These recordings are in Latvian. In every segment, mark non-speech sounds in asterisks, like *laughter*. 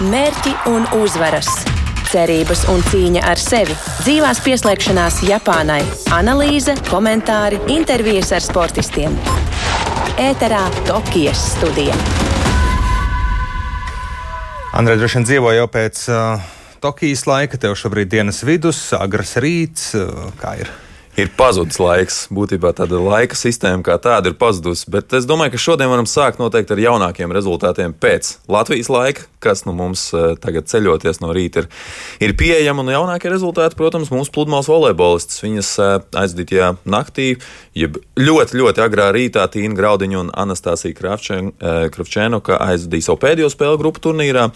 mērķi un uzvaras, cerības un cīņa ar sevi, dzīvās pieslēgšanās Japānai, analīze, komentāri, intervijas ar sportistiem. Ēterā Tokijas studija. Andrej, droši vien dzīvo jau pēc uh, Tokijas laika, tev šobrīd dienas vidus, agrs rīts, uh, kā ir? ir pazudis laiks. Būtībā tāda laika sistēma kā tāda ir pazudusi. Bet es domāju, ka šodien varam sākt noteikti ar jaunākiem rezultātiem pēc Latvijas laika, kas nu mums eh, tagad ceļoties no rīta ir, ir pieejama. Un jaunākie rezultāti, protams, mūsu pludmales volejbolistas. Viņas eh, aizdītajā naktī, jeb ļoti, ļoti agrā rītā Tīna Graudiņa un Anastasija Kravčēnoka eh, aizdīja savu pēdējo spēļu grupu turnīrā.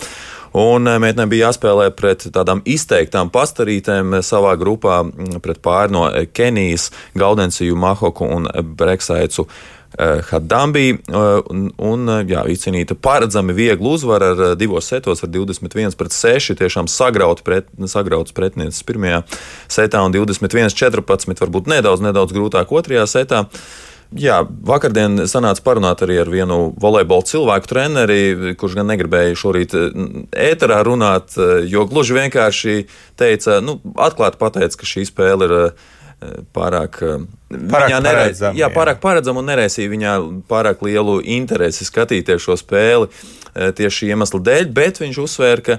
Un meitenēm bija jāspēlē pret tādām izteiktām pastarītēm savā grupā, pret pāri no Kenijas, Gaudensiju, Mahoku un Breksaicu. Eh, Hadambī un, un jā, izcīnīta paredzami viegla uzvara ar divos setos ar 21 pret 6. Tiešām sagraut pret, sagrauts pretinieks pirmajā setā un 21 14 varbūt nedaudz, nedaudz grūtāk otrajā setā. Jā, vakardien sanāca parunāt arī ar vienu volejbola cilvēku treneri, kurš gan negribēja šorīt ēterā runāt, jo gluži vienkārši teica, nu, atklāti pateica, ka šī spēle ir pārāk, pārāk paredzama. Jā, pārāk paredzama un nereisīja viņā pārāk lielu interesi skatīties šo spēli. Eh, tieši šī iemesla dēļ, bet viņš uzsvēra, ka,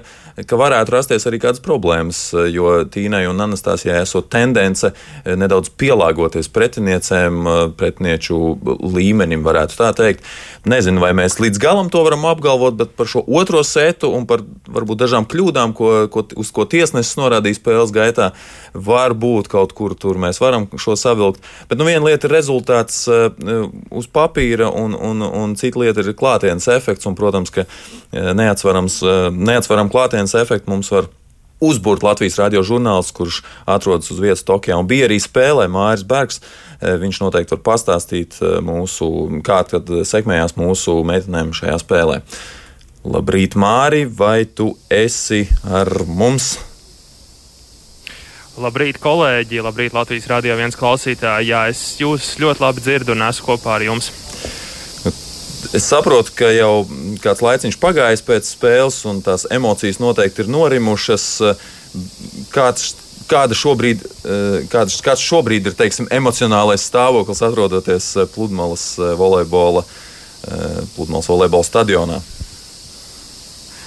ka varētu rasties arī kādas problēmas, eh, jo Tīnai un Anastasijai esot tendence eh, nedaudz pielāgoties pretiniecēm, pretinieču līmenim, varētu tā teikt. Nezinu, vai mēs līdz galam to varam apgalvot, bet par šo otro setu un par varbūt dažām kļūdām, ko, ko, uz ko tiesnesis norādīja spēles gaitā, varbūt kaut kur tur mēs varam šo savilkt. Bet nu, viena lieta ir rezultāts uz papīra, un, un, un cita lieta ir klātienes efekts. Un, protams, ka E, neatsverams, e, neatsveram klātienes efektu mums var uzbūrt Latvijas radio žurnāls, kurš atrodas uz vietas Tokijā un bija arī spēlē Māris Bergs. Viņš noteikti var pastāstīt mūsu, kā tad sekmējās mūsu meitenēm šajā spēlē. Labrīt, Māri, vai tu esi ar mums? Labrīt, kolēģi! Labrīt, Latvijas radio viens klausītāji! Jā, es jūs ļoti labi dzirdu un esmu kopā ar jums. Es saprotu, ka jau kāds laiciņš pagājis pēc spēles, un tās emocijas noteikti ir norimušas. Kāds, kāda šobrīd, kāds, kāds šobrīd ir teiksim, emocionālais stāvoklis atrodoties pludmales volejbola, pludmales volejbola stadionā?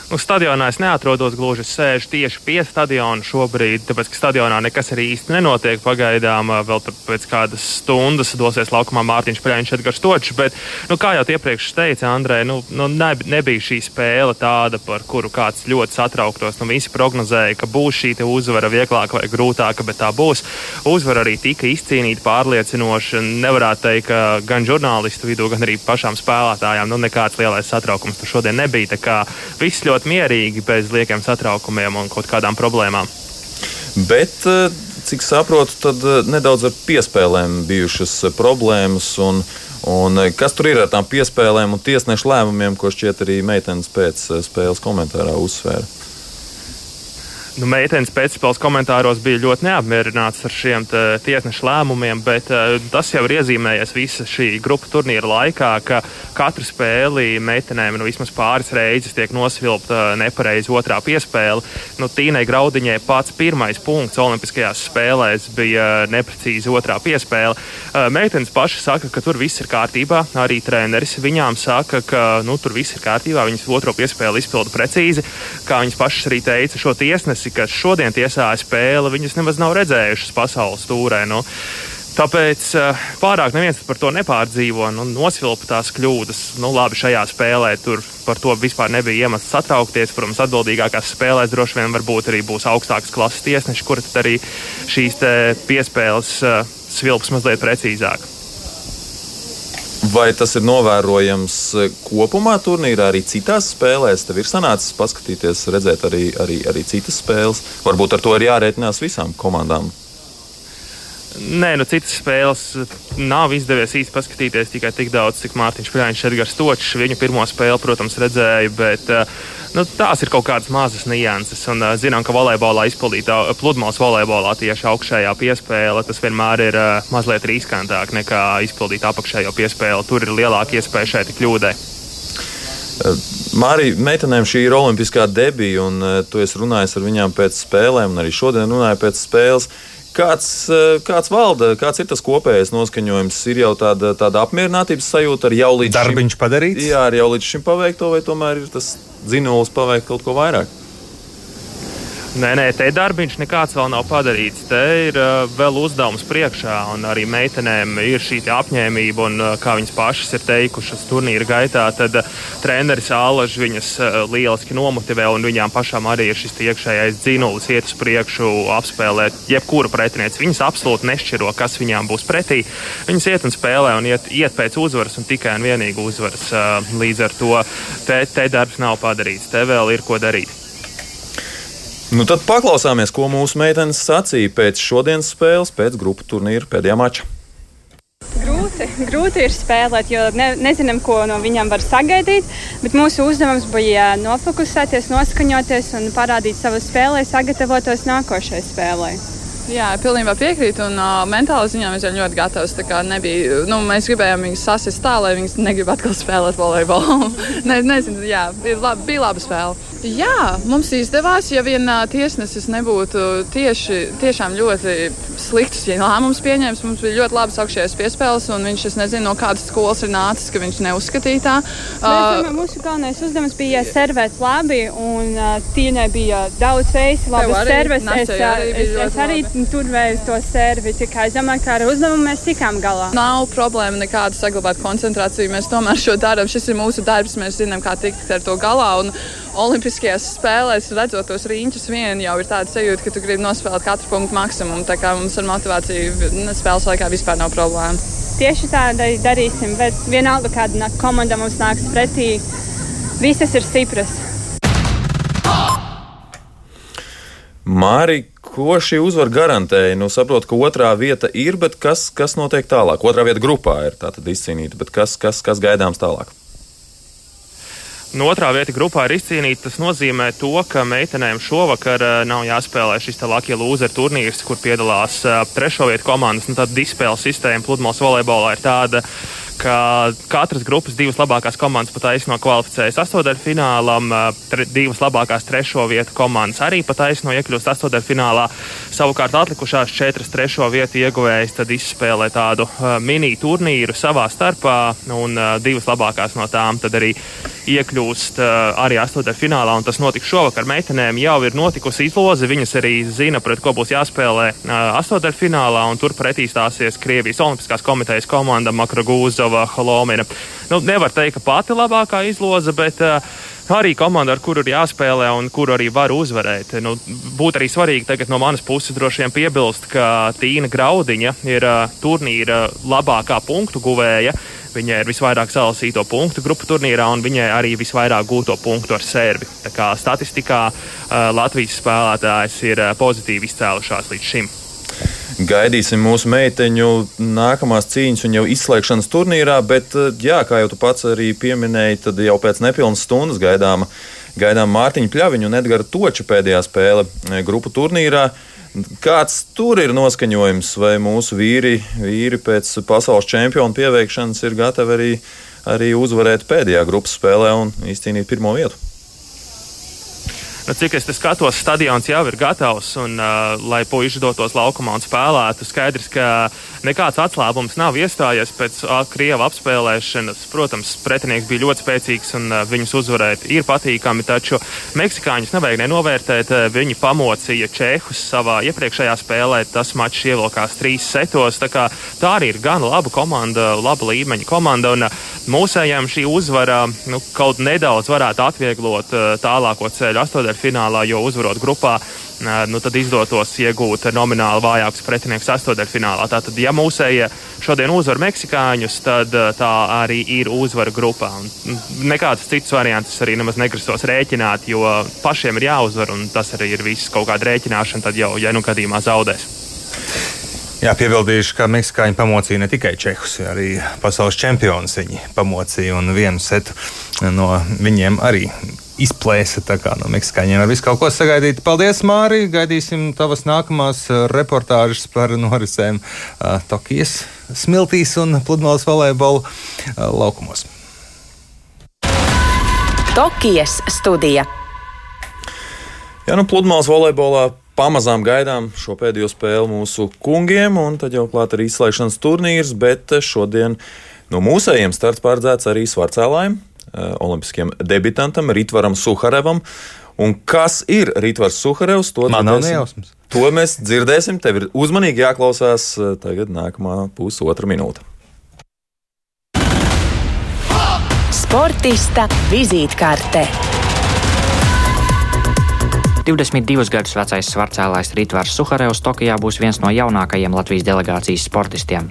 Nu, stadionā es neatrodos gluži, es sēžu tieši pie stadiona šobrīd, tāpēc ka stadionā nekas arī īsti nenotiek. Pagaidām vēl pēc kādas stundas dosies laukumā Mārtiņš Prēņš, Edgars Točs. Bet, nu, kā jau iepriekš teica Andrei, nu, nu, ne, nebija šī spēle tāda, par kuru kāds ļoti satrauktos. Nu, visi prognozēja, ka būs šī uzvara vieglāka vai grūtāka, bet tā būs. Uzvara arī tika izcīnīta pārliecinoši. Nevarētu teikt, ka gan žurnālistu vidū, gan arī pašām spēlētājām nu, nekāds lielais satraukums tur šodien nebija. Tā kā viss ļoti ļoti mierīgi, bez liekiem satraukumiem un kaut kādām problēmām. Bet, eh, cik saprotu, tad eh, nedaudz ar piespēlēm bijušas eh, problēmas. Un, un kas tur ir ar tām piespēlēm un tiesnešu lēmumiem, ko šķiet arī meitenes pēc spēles komentārā uzsvēra? Nu, meitenes pēcspēles komentāros bija ļoti neapmierināts ar šiem tiesnešu lēmumiem, bet uh, tas jau ir iezīmējies visa šī grupu turnīra laikā, ka katru spēli meitenēm nu, vismaz pāris reizes tiek nosvilpta nepareizi otrā piespēle. Nu, Tīnai Graudiņai pats pirmais punkts Olimpiskajās spēlēs bija neprecīzi otrā piespēle. Meitenes pašas saka, ka tur viss ir kārtībā, arī treneris viņām saka, ka nu, tur viss ir kārtībā, viņas otro piespēli izpilda precīzi, kā viņas pašas arī teica šo tiesnesi visi, kas šodien tiesāja spēli, viņas nemaz nav redzējušas pasaules stūrē. Nu. Tāpēc uh, pārāk neviens par to nepārdzīvo, nu, nosvilpa tās kļūdas. Nu, labi, šajā spēlē tur par to vispār nebija iemesls satraukties. Protams, atbildīgākās spēlēs droši vien varbūt arī būs augstākas klases tiesneši, kur tad arī šīs piespēles uh, svilps mazliet precīzāk. Vai tas ir novērojams eh, kopumā turnīrā, arī citās spēlēs? Tev ir sanācis paskatīties, redzēt arī, arī, arī citas spēles. Varbūt ar to ir jārēķinās visām komandām. Nē, nu citas spēles nav izdevies īsti paskatīties tikai tik daudz, cik Mārtiņš Prāņš, Edgars Točs. Viņu pirmo spēli, protams, redzēju, bet uh, nu, tās ir kaut kādas mazas nianses. Un, uh, zinām, ka volejbolā izpildītā pludmales volejbolā tieši augšējā piespēle tas vienmēr ir uh, mazliet riskantāk nekā izpildīt apakšējo piespēli. Tur ir lielāka iespēja šeit kļūdai. Mārija, meitenēm šī ir olimpiskā debija, un tu esi runājis ar viņām pēc spēlēm, un arī šodien runāji pēc spēles. Kāds, uh, kāds valda, kāds ir tas kopējais noskaņojums? Ir jau tāda, tāda apmierinātības sajūta ar jau līdz šim padarīts? Jā, ar jau līdz šim paveikto, vai tomēr ir tas dzinolis paveikt kaut ko vairāk? Nē, nē, te darbiņš nekāds vēl nav padarīts. Te ir uh, vēl uzdevums priekšā, un arī meitenēm ir šī apņēmība, un uh, kā viņas pašas ir teikušas turnīra gaitā, tad uh, treneris Ālažs viņas uh, lieliski nomotivē, un viņām pašām arī ir šis iekšējais dzinulis, iet uz priekšu, apspēlēt jebkuru pretinieci. Viņas absolūti nešķiro, kas viņām būs pretī. Viņas iet un spēlē, un iet, iet pēc uzvaras, un tikai un vienīgi uzvaras. Uh, līdz ar to te, te darbs nav padarīts, te vēl ir ko darīt. Nu, tad paklausāmies, ko mūsu meitenes sacīja pēc šodienas spēles, pēc grupu turnīra pēdējā mača. Grūti, grūti ir spēlēt, jo ne, nezinām, ko no viņiem var sagaidīt. Bet mūsu uzdevums bija nofokusēties, noskaņoties un parādīt savu spēli, sagatavoties nākošajai spēlei. Jā, pilnībā piekrītu. Un uh, mentāli ziņā mēs jau ļoti gatavi. Nebija, nu, mēs gribējām viņus sasist tā, lai viņas negrib atkal spēlēt volejbolu. *laughs* ne, nezinu, jā, bija, laba, bija laba spēle. Jā, mums izdevās, ja vien tiesnesis nebūtu tieši, tiešām ļoti sliktus ja lēmumus pieņēmis. Mums bija ļoti labas augšējās piespēles, un viņš, es nezinu, no kādas skolas ir nācis, ka viņš neuzskatīja tā. Uh, mūsu galvenais uzdevums bija servēt labi, un uh, tīņai bija daudz veids, labas serves. Es, arī es, es arī turvēju to servi, tikai es domāju, ka ar uzdevumu mēs tikām galā. Nav problēma nekāda saglabāt koncentrāciju. Mēs tomēr šo darām. Šis ir mūsu darbs, mēs zinām, kā tikt ar to galā. Un, Olimpiskajās spēlēs, redzot tos rīņķus, vien jau ir tāda sajūta, ka tu gribi nospēlēt katru punktu maksimumu. Tā kā mums ar motivāciju spēles laikā vispār nav problēma. Tieši tā darīsim, bet vienalga, kāda komanda mums nāks pretī, visas ir stipras. Māri, ko šī uzvara garantēja? Nu, saprotu, ka otrā vieta ir, bet kas, kas notiek tālāk? Otrā vieta grupā ir tātad izcīnīta, bet kas, kas, kas gaidāms tālāk? No otrā vieta grupā ir izcīnīta. Tas nozīmē, to, ka meitenēm šovakar uh, nav jāspēlē šis Latvijas lūzera turnīrs, kur piedalās uh, trešo vietu komandas. Nu, tad dispēles sistēma pludmales volejbolā ir tāda, ka katras grupas divas labākās komandas pat aizno kvalificējas astotdaļfinālam, tre, divas labākās trešo vietu komandas arī pat aizno iekļūst astotdaļfinālā. Savukārt atlikušās četras trešo vietu ieguvējas tad izspēlē tādu mini turnīru savā starpā, un divas labākās no tām tad arī iekļūst uh, arī astotdaļfinālā, un tas notiks šovakar. Meitenēm jau ir notikusi izloze, viņas arī zina, pret ko būs jāspēlē uh, astotdaļfinālā, un tur pretī stāsies Krievijas Olimpiskās komitejas komanda Makrogūza Ieva Holomina. Nu, nevar teikt, ka pati labākā izloze, bet uh, arī komanda, ar kuru ir jāspēlē un kuru arī var uzvarēt. Nu, būtu arī svarīgi tagad no manas puses droši vien piebilst, ka Tīna Graudiņa ir turnīra labākā punktu guvēja. Viņai ir visvairāk salasīto punktu grupu turnīrā, un viņai arī visvairāk gūto punktu ar servi. Tā kā statistikā uh, Latvijas spēlētājs ir uh, pozitīvi izcēlušās līdz šim. Gaidīsim mūsu meiteņu nākamās cīņas un jau izslēgšanas turnīrā, bet, jā, kā jau tu pats arī pieminēji, tad jau pēc nepilnas stundas gaidām, gaidām Mārtiņu Pļaviņu un Edgara Toča pēdējā spēle grupu turnīrā. Kāds tur ir noskaņojums, vai mūsu vīri, vīri pēc pasaules čempionu pieveikšanas ir gatavi arī, arī uzvarēt pēdējā grupas spēlē un izcīnīt pirmo vietu? Nu, cik es skatos, stadions jau ir gatavs, un, uh, lai puiši dotos laukumā un spēlētu, skaidrs, ka nekāds atslābums nav iestājies pēc uh, Krieva apspēlēšanas. Protams, pretinieks bija ļoti spēcīgs, un uh, viņus uzvarēt ir patīkami, taču meksikāņus nevajag nenovērtēt. Uh, viņi pamocīja Čehus savā iepriekšējā spēlē, tas mačs ievilkās trīs setos. Tā, tā arī ir gan laba komanda, laba līmeņa komanda, un uh, mūsējām šī uzvara nu, kaut nedaudz varētu atvieglot uh, tālāko ceļu astotdaļu finālā, jo uzvarot grupā, nu, tad izdotos iegūt nomināli vājākus pretinieks astotdaļfinālā. Tātad, ja mūsējie šodien uzvar meksikāņus, tad tā arī ir uzvara grupā. Un nekādas citas variantus arī nemaz negrasos rēķināt, jo pašiem ir jāuzvar, un tas arī ir viss kaut kāda rēķināšana, tad jau, ja nu gadījumā zaudēs. Jā, piebildīšu, ka meksikāņi pamocīja ne tikai čehus, arī pasaules čempionus. Viņi pamocīja un vienu setu no viņiem arī izplēsa. Tā kā no meksikāņiem var visu kaut ko sagaidīt. Paldies, Mārī! Gaidīsim tavas nākamās reportāžas par norisēm uh, Tokijas smiltīs un pludmales volejbola uh, laukumos. Tokijas studija. Jā, nu, pludmales volejbolā pamazām gaidām šo pēdējo spēli mūsu kungiem, un tad jau klāt arī izslēgšanas turnīrs, bet šodien no mūsējiem starts paredzēts arī svarcēlājiem, eh, olimpiskiem debitantam Ritvaram Suharevam. Un kas ir Rītvars Suharevs? To Man nav nejausmas. To mēs dzirdēsim. Tev ir uzmanīgi jāklausās eh, tagad nākamā pusotra minūte. Sportista vizītkarte. 22 gadus vecais svarcēlājs Rītvārs Suharevs Tokijā būs viens no jaunākajiem Latvijas delegācijas sportistiem.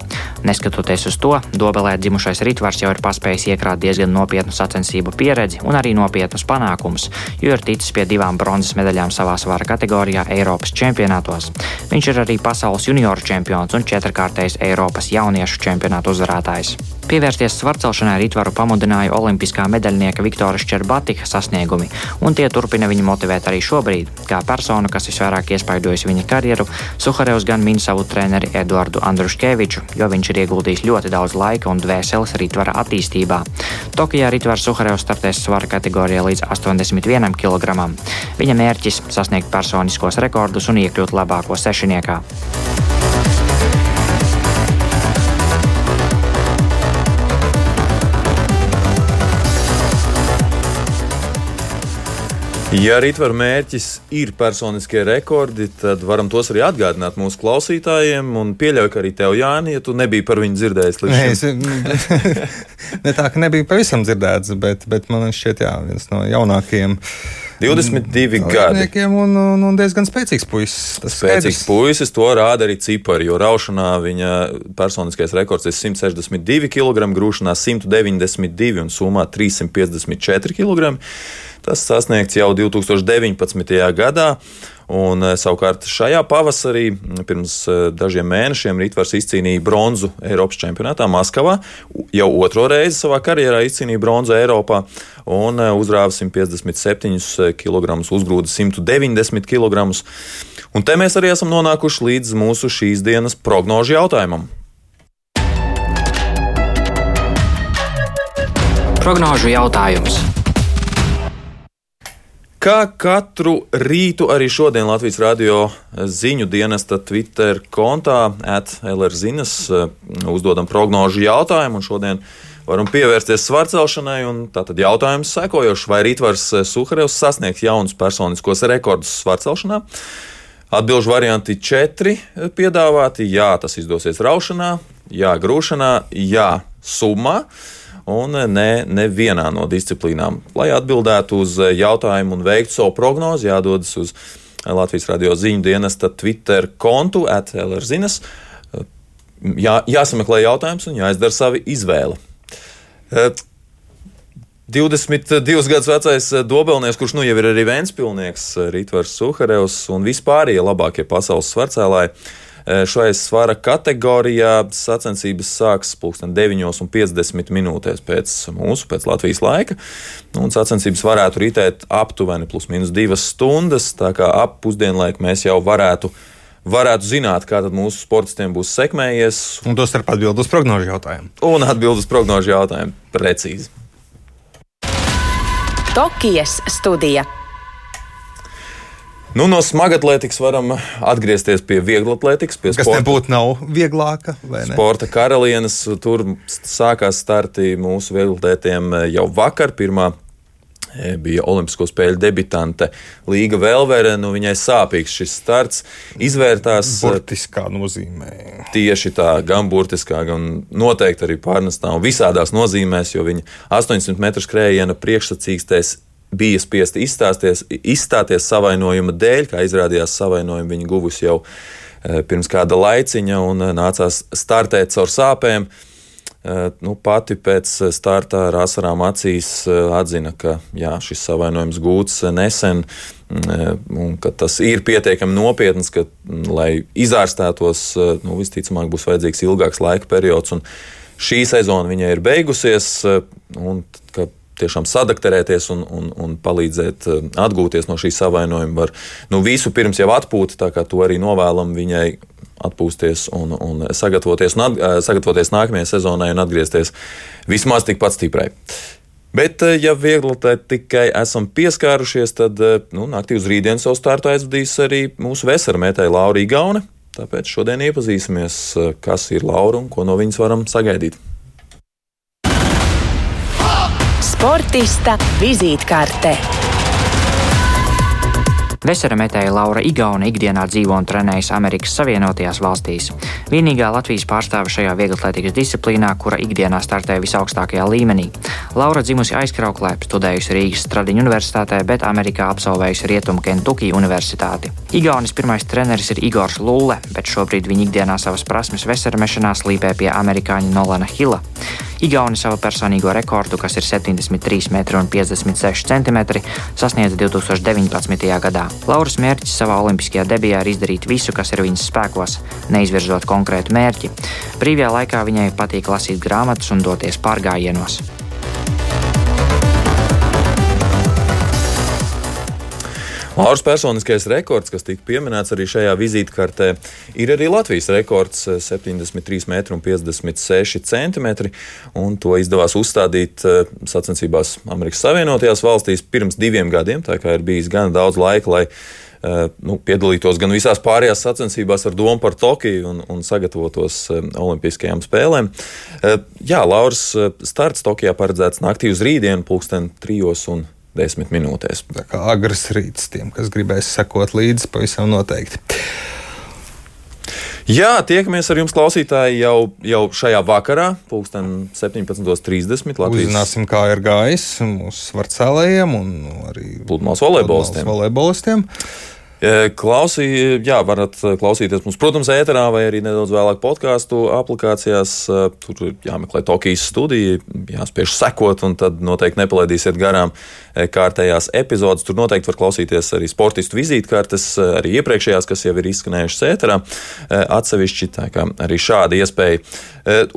Neskatoties uz to, Dobelē dzimušais Rītvārs jau ir paspējis iekrāt diezgan nopietnu sacensību pieredzi un arī nopietnus panākumus, jo ir ticis pie divām bronzas medaļām savā svara kategorijā Eiropas čempionātos. Viņš ir arī pasaules junioru čempions un četrkārtais Eiropas jauniešu čempionāta uzvarētājs. Pievērsties svarcelšanai Rītvaru pamudināja olimpiskā medaļnieka Viktora Šķerbatika sasniegumi, un tie turpina viņu motivēt arī šobrīd. Kā persona, kas visvairāk iespaidojusi viņa karjeru, Suharevs gan min savu treneri Eduardu Andruškeviču, jo viņš ir ieguldījis ļoti daudz laika un dvēseles Rītvara attīstībā. Tokijā Rītvars Suharevs startēs svara kategorijā līdz 81 kg. Viņa mērķis - sasniegt personiskos rekordus un iekļūt labāko sešiniekā. Ja rītvaru mērķis ir personiskie rekordi, tad varam tos arī atgādināt mūsu klausītājiem. Un pieļauju, ka arī tev, Jāni, ja tu nebija par viņu dzirdējis līdz šim. Nē, es, *laughs* ne tā, ka nebija pavisam dzirdēts, bet, bet man šķiet, jā, viens no jaunākajiem. 22 gadi. Un, un, un diezgan spēcīgs puisis. Spēcīgs puisis, to rāda arī cipari, jo raušanā viņa personiskais rekords ir 162 kg, grūšanā 192 un summā 354 kg. Tas sasniegts jau 2019. gadā. Un, eh, savukārt šajā pavasarī, pirms eh, dažiem mēnešiem, Rītvars izcīnīja bronzu Eiropas čempionātā Maskavā. Jau otro reizi savā karjerā izcīnīja bronzu Eiropā un eh, uzrāva 157 kg, uzgrūda 190 kg. Un te mēs arī esam nonākuši līdz mūsu šīs dienas prognožu jautājumam. Prognožu jautājums. Kā katru rītu, arī šodien Latvijas radio ziņu dienesta Twitter kontā atlrzinas eh, uzdodam prognožu jautājumu, un šodien varam pievērsties svarcelšanai. Tātad jautājums sekojošs, vai Rītvars Suharevs sasniegs jaunus personiskos rekordus svarcelšanā? Atbilžu varianti četri piedāvāti. Jā, tas izdosies raušanā, jā, grūšanā, jā, summā un ne, nevienā no disciplīnām. Lai atbildētu uz jautājumu un veiktu savu prognozi, jādodas uz Latvijas radio ziņu dienesta Twitter kontu atlrzinas. Jā, jāsameklē jautājums un jāizdara savi izvēle. 22 gadus vecais dobelnieks, kurš nu jau ir arī Vēnspilnieks, Rītvars Suharevs un vispārējie labākie pasaules svarcēlāji Šajā svara kategorijā sacensības sāksies pulksten 9,50 minūtēs pēc mūsu, pēc Latvijas laika. Nu, un sacensības varētu ritēt aptuveni plus minus divas stundas, tā kā ap pusdienlaiku mēs jau varētu varētu zināt, kā mūsu sportistiem būs sekmējies. Un to starp atbildus uz prognožu jautājumu. Un atbildus uz prognožu jautājumu precīzi. Tokijas studija. Nu, no smagatlētikas varam atgriezties pie vieglatlētikas, pie Kas sporta. Nebūtu nav vieglāka. Ne? Sporta karalienes tur sākās starti mūsu vieglatlētiem jau vakar. Pirmā e, bija Olimpisko spēļu debitante Līga Velvere. Nu, viņai sāpīgs šis starts izvērtās. E, burtiskā nozīmē. Tieši tā, gan burtiskā, gan noteikti arī pārnestā un visādās nozīmēs, jo viņa 800 metru skrējiena priekšsacīkstēs bija spiesti izstāties, savainojuma dēļ, kā izrādījās savainojumu viņa guvusi jau e, pirms kāda laiciņa un e, nācās startēt caur sāpēm. E, nu, pati pēc starta ar asarām acīs atzina, ka jā, šis savainojums gūts nesen, un ka tas ir pietiekami nopietns, ka, lai izārstētos, nu, visticamāk būs vajadzīgs ilgāks laika periods. Šī sezona viņai ir beigusies, un tiešām sadakterēties un, un, un palīdzēt eh, atgūties no šī savainojuma. Var nu, visu pirms jau atpūta, tā kā to arī novēlam viņai atpūsties un, un sagatavoties, un at, eh, sagatavoties nākamajai sezonai un atgriezties vismaz tikpat stiprai. Bet, eh, ja viegli tikai esam pieskārušies, tad nu, naktī uz rītdienu savu startu aizvadīs arī mūsu vesaramētāja Laura Igaune. Tāpēc šodien iepazīsimies, kas ir Laura un ko no viņas varam sagaidīt. Sportista vizītkarte. Veserametēja Laura Igauna ikdienā dzīvo un trenējas Amerikas Savienotajās valstīs. Vienīgā Latvijas pārstāve šajā vieglatlētikas disciplīnā, kura ikdienā startē visaugstākajā līmenī. Laura dzimusi aizkrauklē, studējusi Rīgas Stradiņu universitātē, bet Amerikā absolvējusi Rietumu Kentucky universitāti. Igaunis pirmais treneris ir Igors Lūle, bet šobrīd viņa ikdienā savas prasmes veseramešanā slīpē pie amerikāņa Nolana Hilla. Igauni savu personīgo rekordu, kas ir 73,56 cm, sasniedza 2019. gadā. Lauras mērķis savā olimpiskajā debijā ir izdarīt visu, kas ir viņas spēkos, neizvirzot konkrētu mērķi. Brīvajā laikā viņai patīk lasīt grāmatas un doties pārgājienos. Lauras personiskais rekords, kas tika pieminēts arī šajā vizītkartē, ir arī Latvijas rekords - 73,56 cm. To izdevās uzstādīt eh, sacensībās Amerikas Savienotajās valstīs pirms diviem gadiem. Tā kā ir bijis gan daudz laika, lai eh, nu, piedalītos gan visās pārējās sacensībās ar domu par Tokiju un, un sagatavotos eh, Olimpiskajām spēlēm. Jā, Lauras starts Tokijā paredzēts naktī uz rītdienu, pulksten trijos un desmit minūtēs. Tā kā agrs rīts tiem, kas gribēs sekot līdzi, pavisam noteikti. Jā, tiekamies ar jums, klausītāji, jau, jau šajā vakarā, pulksten 17.30. Latvijas... Uzzināsim, kā ir gājis mūsu svarcēlējiem un arī pludmales volejbolistiem. volejbolistiem. Klausī, jā, varat klausīties mums, protams, ēterā vai arī nedaudz vēlāk podkāstu aplikācijās. Tur jāmeklē Tokijas studija, jāspiež sekot, un tad noteikti nepalaidīsiet garām kārtējās epizodes. Tur noteikti var klausīties arī sportistu vizītkartes, arī iepriekšējās, kas jau ir izskanējušas ēterā. Atsevišķi tā kā arī šāda iespēja.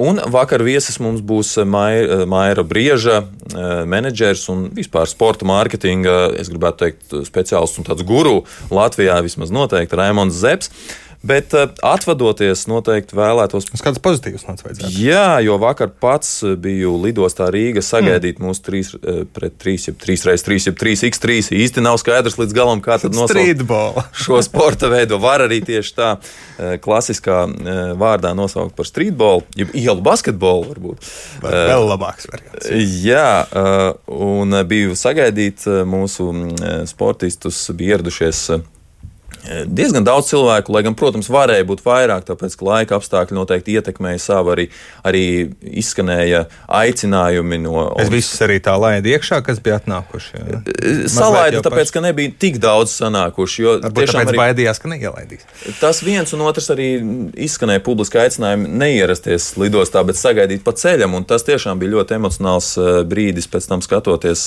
Un vakar viesis mums būs Maira, Maira Brieža, menedžers un vispār sporta mārketinga, es gribētu teikt, speciālists un tāds guru. Latvijā vismaz noteikti Raimons Zepsi. Bet uh, atvadoties, noteikti vēlētos. Tas kāds pozitīvs nāc vajadzētu. Jā, jo vakar pats biju lidostā Rīga sagaidīt mm. mūsu 3 uh, pret 3, 3 reizes 3, 3 x3. Īsti nav skaidrs līdz galam, kā tad nosaukt *laughs* šo sporta veidu. Var arī tieši tā klasiskā vārdā nosaukt par streetbolu, jeb ielu basketbolu varbūt. Var uh, vēl labāks variants. Jā, un biju sagaidīt mūsu sportistus, bija ieradušies. Diezgan daudz cilvēku, lai gan, protams, varēja būt vairāk, tāpēc, ka laika apstākļi noteikti ietekmēja savu arī, arī izskanēja aicinājumi no. Es visus arī tā laidu iekšā, kas bija atnākuši. Jā. Salaida, tāpēc, paši... ka nebija tik daudz sanākuši. Jo Varbūt tiešām arī baidījās, ka neielaidīs. Tas viens un otrs arī izskanēja publiski aicinājumi neierasties lidostā, bet sagaidīt pa ceļam, tas tiešām bija ļoti emocionāls brīdis pēc tam skatoties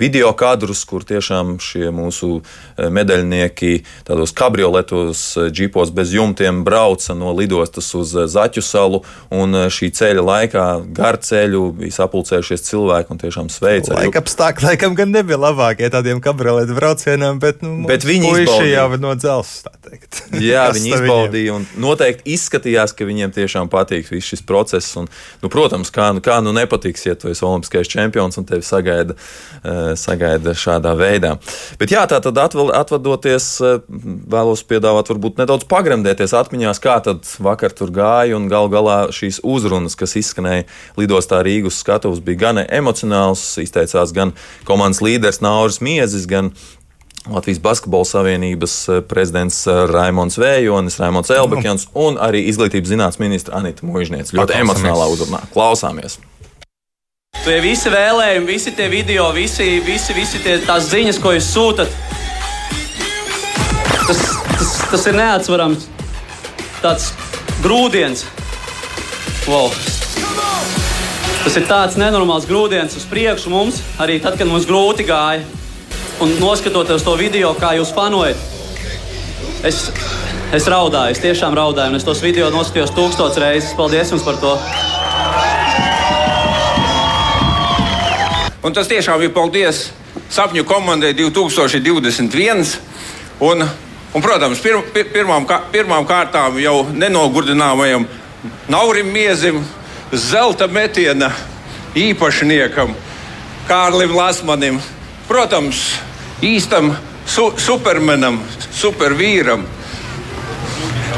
video kadrus, kur tiešām šie mūsu medaļnieki tādos kabrioletos, eh, džipos bez jumtiem brauca no lidostas uz eh, Zaķu salu. Un eh, šī ceļa laikā, gar ceļu, bija sapulcējušies cilvēki un tiešām sveica. Laika apstākļi laikam gan nebija labākie tādiem kabrioletu braucieniem, bet, nu, bet viņi izbaudīja jau no dzelzs. *laughs* Jā, viņi izbaudīja un noteikti izskatījās, ka viņiem tiešām patīk viss šis process. Un, nu, protams, kā, nu, kā nu nepatiks, ja tu esi olimpiskais čempions un tevi sagaida, sagaida šādā veidā. Bet jā, tā tad atvadoties vēlos piedāvāt, varbūt nedaudz pagremdēties atmiņās, kā tad vakar tur gāja. Un gal galā šīs uzrunas, kas izskanēja lidostā Rīgas skatuves, bija gan emocionāls, izteicās gan komandas līderis Nauris Miezis, gan Latvijas Basketbola Savienības eh, prezidents eh, Raimons Vējonis, Raimons Elbekjans un arī izglītības zinātnes ministra Anita Mūžniec. Ļoti emocionālā uzrunā. Klausāmies! Tie visi vēlējumi, visi tie video, visi, visi, visi tie, tās ziņas, ko jūs sūtat, Tas, tas, tas ir neatsverams. Tāds grūdienis. Wow. Tas ir tāds nenormāls grūdienis uz priekšu mums, arī tad, kad mums grūti gāja. Un noskatoties to video, kā jūs fanojat, es, es raudāju, es tiešām raudāju, es tos video noskatījos tūkstotis reizes. Paldies jums par to! Un tas tiešām ir paldies sapņu komandai 2021. Un Un, protams, pir, pir, pirmām, pirmām kārtām jau nenogurdināmajam Naurim Miezim, zelta metiena īpašniekam, Kārlim Lasmanim, protams, īstam su supermenam, supervīram,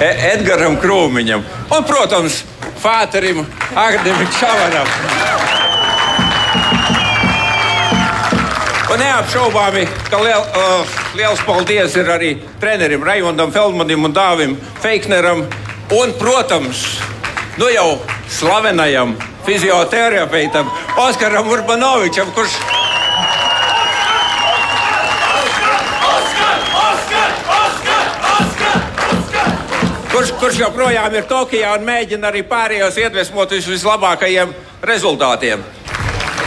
e Edgaram Krūmiņam un, protams, Fāterim Agnim Čavaram. Un neapšaubāmi, ka liel, uh, liels paldies ir arī trenerim Raimondam Feldmanim un Dāvim Feikneram un, protams, nu jau slavenajam fizioterapeitam Oskaram Urbanovičam, kurš kurš, kurš joprojām ir Tokijā un mēģina arī pārējos iedvesmot uz vislabākajiem rezultātiem.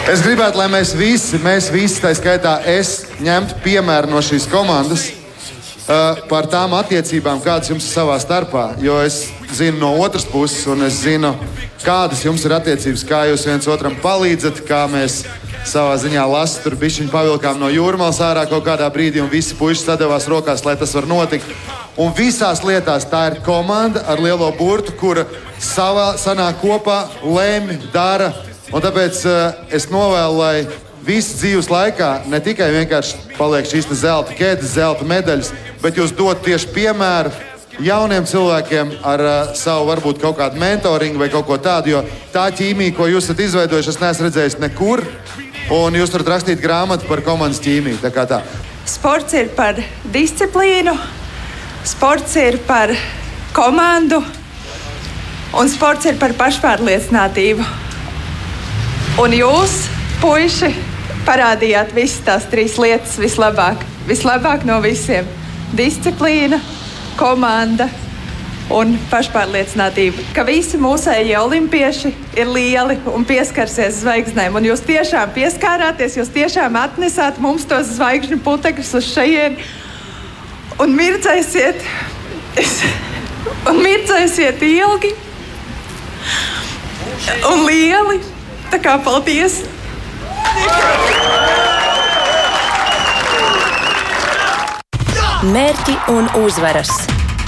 Es gribētu, lai mēs visi, mēs visi, tā skaitā es, ņemtu piemēru no šīs komandas uh, par tām attiecībām, kādas jums ir savā starpā. Jo es zinu no otras puses, un es zinu, kādas jums ir attiecības, kā jūs viens otram palīdzat, kā mēs savā ziņā lasu, tur bija pavilkām no jūrmālas ārā kaut kādā brīdī, un visi puiši sadavās rokās, lai tas var notikt. Un visās lietās tā ir komanda ar lielo burtu, kura savā sanāk kopā, lēma, dara Un tāpēc uh, es novēlu, lai visu dzīves laikā ne tikai vienkārši paliek šīs zelta ķēdes, zelta medaļas, bet jūs dod tieši piemēru jauniem cilvēkiem ar uh, savu varbūt kaut kādu mentoringu vai kaut ko tādu. Jo tā ķīmija, ko jūs esat izveidojuši, es neesmu redzējis nekur. Un jūs varat rakstīt grāmatu par komandas ķīmiju. Sports ir par disciplīnu, sports ir par komandu, un sports ir par pašpārliecinātību. Un jūs, puiši, parādījāt visas tās trīs lietas vislabāk. Vislabāk no visiem - disciplīna, komanda un pašpārliecinātība. Ka visi mūsējie olimpieši ir lieli un pieskarsies zvaigznēm. Un jūs tiešām pieskārāties, jūs tiešām atnesāt mums tos zvaigžņu putekļus uz šejienes un mirdzēsiet. Un mirdzēsiet ilgi un lieli. Tā kā paldies! Mērķi un uzvaras,